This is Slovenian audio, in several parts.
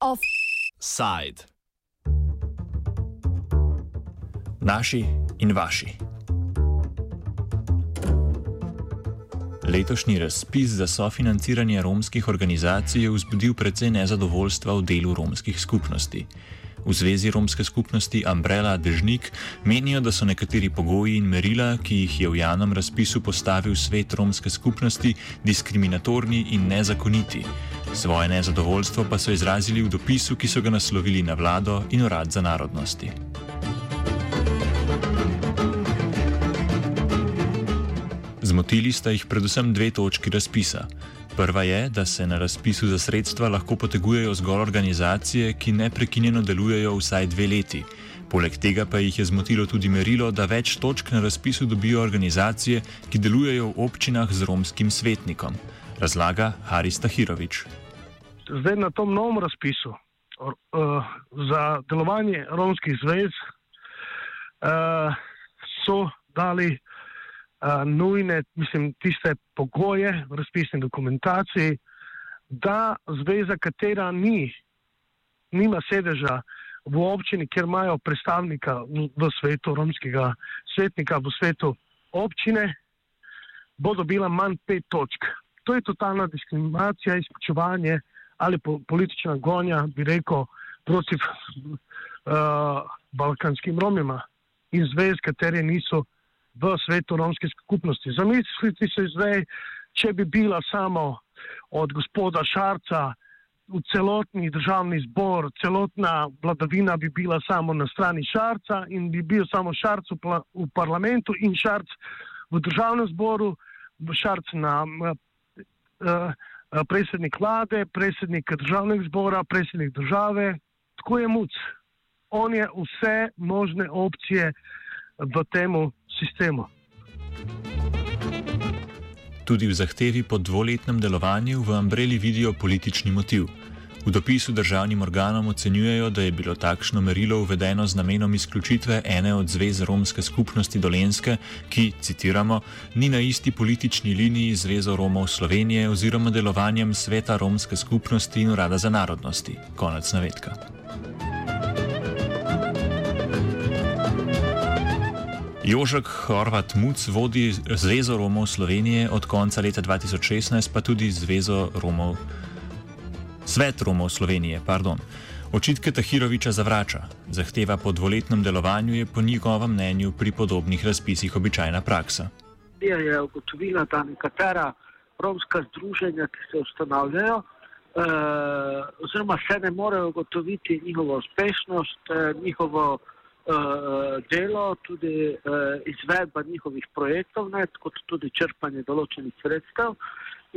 Offside. Naši in vaši. Letošnji razpis za sofinanciranje romskih organizacij je vzbudil precej nezadovoljstva v delu romskih skupnosti. V Zvezi romske skupnosti Umbrella Dežnik menijo, da so nekateri pogoji in merila, ki jih je v javnem razpisu postavil svet romske skupnosti, diskriminatorni in nezakoniti. Svoje nezadovoljstvo pa so izrazili v dopisu, ki so ga naslovili na vlado in urad za narodnosti. Zmotili sta jih predvsem dve točki razpisa. Prva je, da se na razpisu za sredstva lahko potegujejo zgolj organizacije, ki neprekinjeno delujejo vsaj dve leti. Poleg tega pa jih je zmotilo tudi merilo, da več točk na razpisu dobijo organizacije, ki delujejo v občinah z romskim svetnikom. Razlaga Haris Tahirovič. Zdaj na tom novem razpisu uh, za delovanje romskih zvez uh, so dali nujne, mislim, tiste pogoje v razpisni dokumentaciji, da zveza, katera ni, nima sedeža v občini, kjer imajo predstavnika v svetu romskega svetnika, v svetu občine, bo dobila manj pet točk. To je totalna diskriminacija, izključevanje ali po, politična gonja, bi rekel, proti uh, balkanskim romima in zvez, katere niso v svetu romske skupnosti. Zamislite se zdaj, če bi bila samo od gospoda Šarca v celotni državni zbor, celotna vladavina bi bila samo na strani Šarca in bi bil samo Šarc v, v parlamentu in Šarc v državnem zboru, Šarc na uh, predsednik vlade, predsednik državnega zbora, predsednik države. Tako je muc. On je vse možne opcije v temu sistemu. Tudi v zahtevi po dvoletnem delovanju v Ambreli vidijo politični motiv. V dopisu državnim organom ocenjujejo, da je bilo takšno merilo uvedeno z namenom izključitve ene od zvez romske skupnosti Dolenske, ki, citiramo, ni na isti politični liniji Zvezo Romov Slovenije oziroma delovanjem sveta romske skupnosti in urada za narodnosti. Konec navedka. Jožek Horvat Muc vodi Zvezo Romov Slovenije od konca leta 2016, pa tudi Zvezo Romov, Svet Romov Slovenije. Pardon. Očitke Tahiroviča zavrača. Zahteva po dvoletnem delovanju je po njegovem mnenju pri podobnih razpisih običajna praksa. Dija je ugotovila, da nekatera romska združenja, ki se ustanavljajo, eh, oziroma se ne morejo ugotoviti njihovo uspešnost, eh, njihovo delo, tudi uh, izvedba njihovih projektov, ne, kot tudi črpanje določenih sredstev.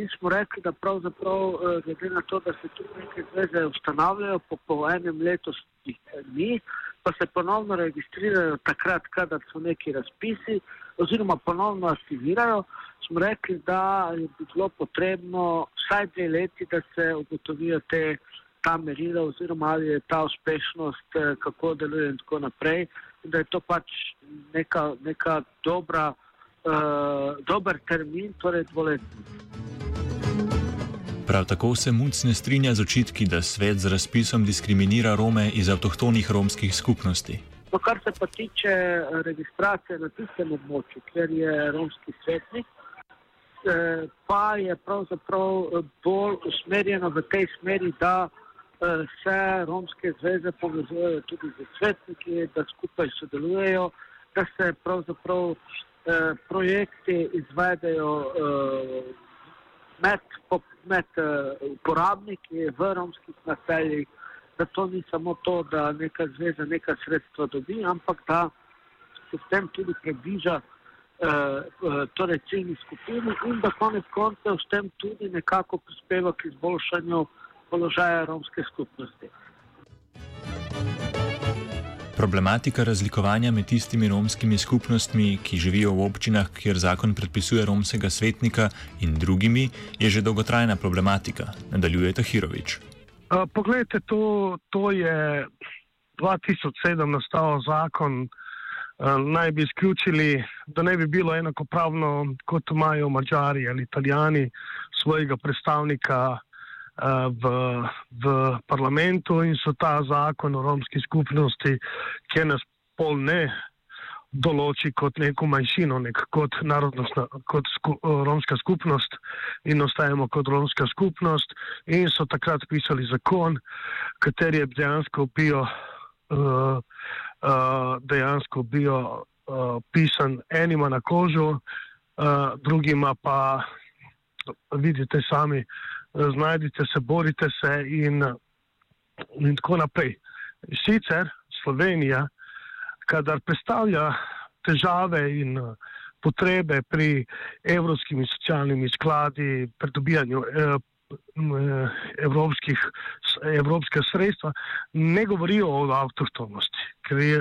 In smo rekli, da pravzaprav, uh, glede na to, da se tu neke zveze ustanavljajo, po, po enem letu jih ni, pa se ponovno registrirajo takrat, kadar so neki razpisi oziroma ponovno aktivirajo, smo rekli, da je bilo potrebno vsaj dve leti, da se ugotovijo te ta merila oziroma ali je ta uspešnost, eh, kako deluje in tako naprej. In da je to pač neka, neka dobra, uh, dober termin, torej dvoletni. Prav tako se Muc ne strinja z očitki, da svet z razpisom diskriminira Rome iz avtohtonih romskih skupnosti. No, kar se pa tiče eh, registracije na tistem območju, kjer je romski svetnik, pa je pravzaprav bolj usmerjeno v tej smeri, da se romske zveze povezujejo tudi z svetniki, da skupaj sodelujejo, da se pravzaprav eh, projekti izvedejo eh, med, med eh, uporabniki v romskih naseljih, da to ni samo to, da neka zveza neka sredstva dobi, ampak da se s tem tudi predviža torej ciljni skupini in da konec koncev s tem tudi nekako prispeva k izboljšanju položaja romske skupnosti. Problematika razlikovanja med tistimi romskimi skupnostmi, ki živijo v občinah, kjer zakon predpisuje romskega svetnika, in drugimi, je že dolgotrajna problematika, nadaljuje Tahirovič. Poglejte, to, to je 2007 nastal zakon naj bi izključili, da ne bi bilo enakopravno, kot imajo Mačari ali Italijani, svojega predstavnika v, v parlamentu in so ta zakon o romski skupnosti, ki nas pol ne določi kot neko manjšino, nek kot narodnost, kot sku, romska skupnost in ostajamo kot romska skupnost in so takrat pisali zakon, kateri je dejansko bil, uh, uh, dejansko bil uh, pisan enima na kožu, uh, drugima pa vidite sami, znajdite se, borite se in, in tako naprej. Sicer Slovenija, kadar predstavlja težave in potrebe pri evropskimi socialnimi skladi, pri dobijanju eh, eh, evropskih, evropske sredstva, ne govorijo o avtohtonosti, ker je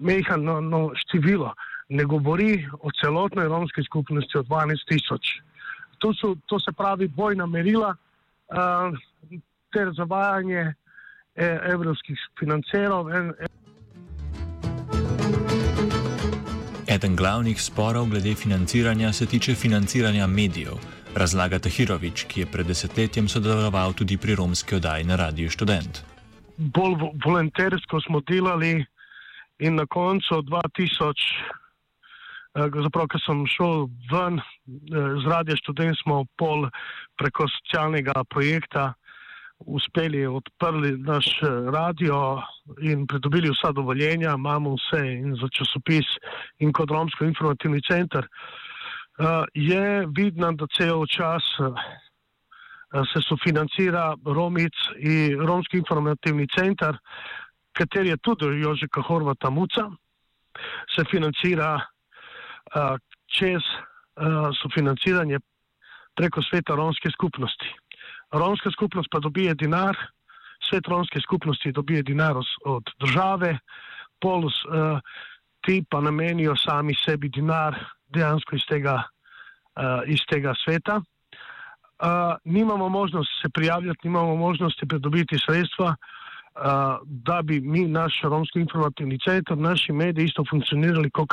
mehano no, število, ne govori o celotnej romski skupnosti od 12 tisoč. To, so, to se pravi bojna merila uh, ter zavajanje eh, evropskih financerov. En, en, Eden glavnih sporov glede financiranja se tiče financiranja medijev, razlaga Tahirovič, ki je pred desetletjem sodeloval tudi pri romski oddaji na Radiu Student. Bolj volontersko smo delali in na koncu 2000, eh, zapravo, ko sem šel ven eh, z Radia Student, smo pol preko socialnega projekta uspeli odprli naš eh, radio in pridobili vsa dovoljenja, imamo vse in za časopis in kot romsko informativni center, je vidno, da cel čas se sofinancira Romic in romski informativni center, kater je tudi Jožeka Horvata Muca, se financira čez uh, sofinanciranje preko sveta romske skupnosti romska skupnost pa dobije denar, svet romske skupnosti dobije denar od države, polus uh, ti pa namenijo sami sebi denar dejansko iz tega, uh, iz tega sveta. Uh, nimamo možnosti se prijavljati, nimamo možnosti pridobiti sredstva, uh, da bi mi, naš romski informativni center, naši mediji isto funkcionirali kot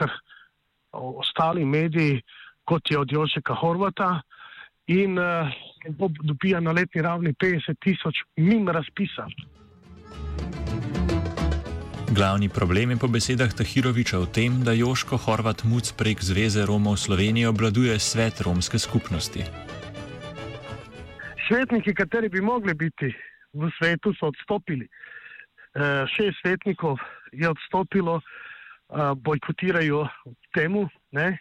ostali mediji, kot je od Jošeka Horvata. In uh, dobija na letni ravni 50 tisoč mimo razpisa. Glavni problem je po besedah Tahiroviča v tem, da Joško Horvat Muc prek Zveze Romov Slovenije obladuje svet romske skupnosti. Svetniki, kateri bi mogli biti v svetu, so odstopili. Uh, šest svetnikov je odstopilo, uh, bojkotirajo temu, ne?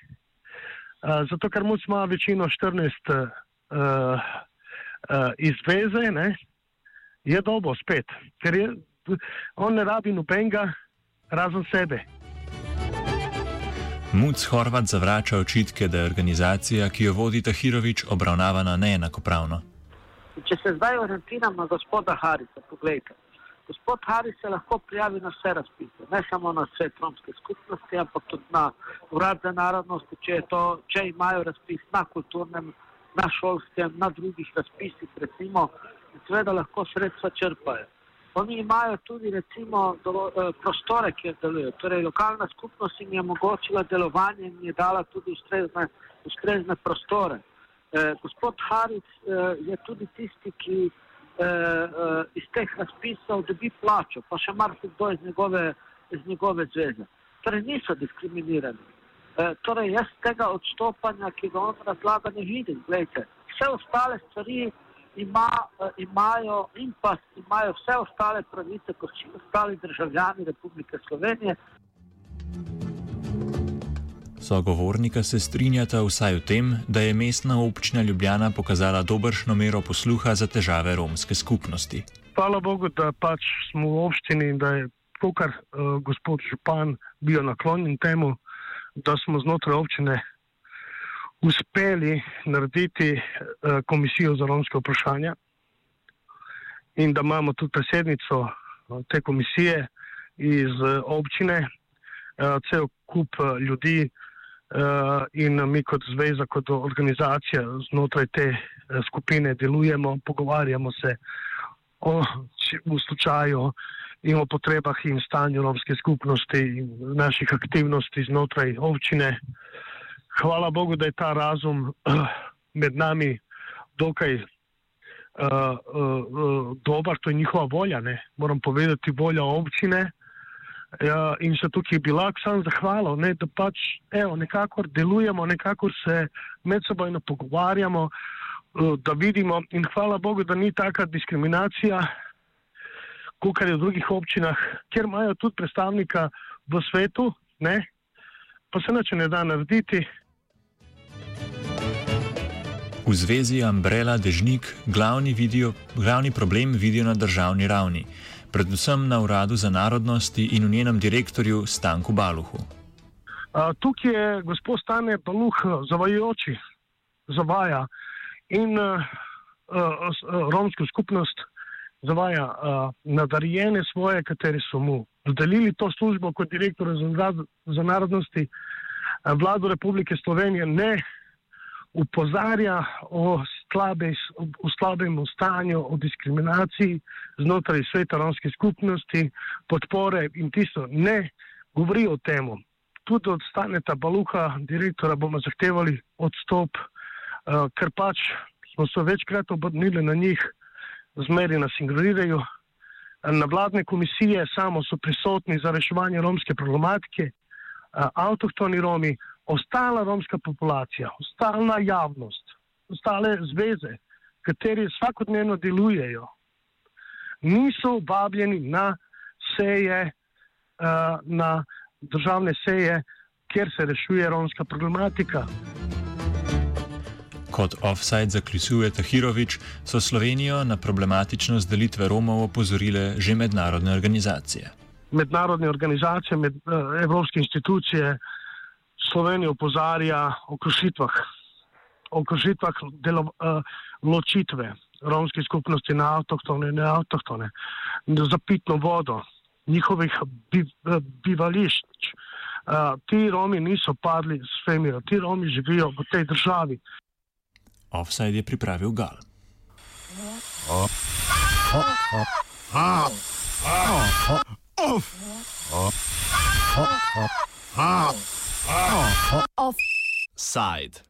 zato ker moč ima večino 14 uh, uh, iz veze, ne, je dobo spet, ker je, on ne rabi nobenega razen sebe. Muc Horvat zavrača očitke, da je organizacija, ki jo vodi Tahirovič, obravnavana neenakopravno. Če se zdaj orientiram na gospoda Harisa, pogledajte. Gospod Haris se lahko prijavi na vse razpise, ne samo na vse romske skupnosti, ampak tudi na urad za narodnosti, če, to, če imajo razpis na kulturnem, na šolskem, na drugih razpisih, recimo, seveda lahko sredstva črpajo. Oni imajo tudi recimo do, eh, prostore, kjer delujejo. Torej, lokalna skupnost jim je omogočila delovanje in je dala tudi ustrezne, ustrezne prostore. Eh, gospod Haris eh, je tudi tisti, ki eh, eh, iz teh razpisov dobi plačo, pa še marsikdo iz njegove, iz njegove zveze. Torej niso diskriminirani. Eh, torej jaz tega odstopanja, ki ga on razlaga, ne vidim. Glejte, vse ostale stvari ima, eh, imajo in pa imajo vse ostale pravice, kot vsi ostali državljani Republike Slovenije. Sogovornika se strinjata vsaj v tem, da je mestna občina Ljubljana pokazala dobršno mero posluha za težave romske skupnosti. Hvala Bogu, da pač smo v občini in da je to, kar uh, gospod Župan bil naklonjen temu, da smo znotraj občine uspeli narediti uh, komisijo za romske vprašanja in da imamo tudi predsednico uh, te komisije iz uh, občine, uh, cel kup uh, ljudi, uh, in mi kot zveza, kot organizacija znotraj te uh, skupine delujemo, pogovarjamo se o v slučaju in o potrebah in stanju romske skupnosti in naših aktivnosti znotraj občine. Hvala Bogu, da je ta razum med nami dokaj uh, uh, uh, dober, to je njihova volja, ne? moram povedati, volja občine. Ja, in se tukaj bi lahko sam zahvalil, ne, da pač evo, nekako delujemo, nekako se med sebojno pogovarjamo, uh, da vidimo. In hvala Bogu, da ni taka diskriminacija, kot je v drugih občinah, kjer imajo tudi predstavnika v svetu, ne, pa se neče ne da narediti. V zvezi Umbrella Dežnik glavni, vidijo, glavni problem vidijo na državni ravni, predvsem na Uradu za narodnosti in v njenem direktorju Stanku Baluhu. Uh, tukaj je gospod Stane Baluh zavajajoči, zavaja in uh, uh, romsko skupnost zavaja uh, nadarjene svoje, kateri so mu dodelili to službo kot direktor za, za narodnosti. Vlado Republike Slovenije ne upozarja o, slabe, o slabem stanju, o diskriminaciji znotraj sveta romske skupnosti, podpore in tisto ne govori o tem. Tudi od staneta Baluha, direktora, bomo zahtevali odstop, uh, ker pač smo se večkrat obrnili na njih, zmeri nas ignorirajo. Na vladne komisije samo so prisotni za reševanje romske problematike, uh, avtohtoni Romi, ostala romska populacija, ostala javnost, ostale zveze, kateri vsakodnevno delujejo, niso vabljeni na seje, uh, na državne seje, kjer se rešuje romska problematika. Kot offside zaključuje Tahirovič, so Slovenijo na problematičnost delitve Romov opozorile že mednarodne organizacije. Mednarodne organizacije, med, uh, evropske institucije, Slovenija opozarja o kršitvah, o kršitvah delo, uh, ločitve romske skupnosti na avtohtone in neavtohtone, za pitno vodo, njihovih bi, uh, bivališč. Uh, ti Romi niso padli s Femiro, ti Romi živijo v tej državi. Offside je pripravil Gal. Offside.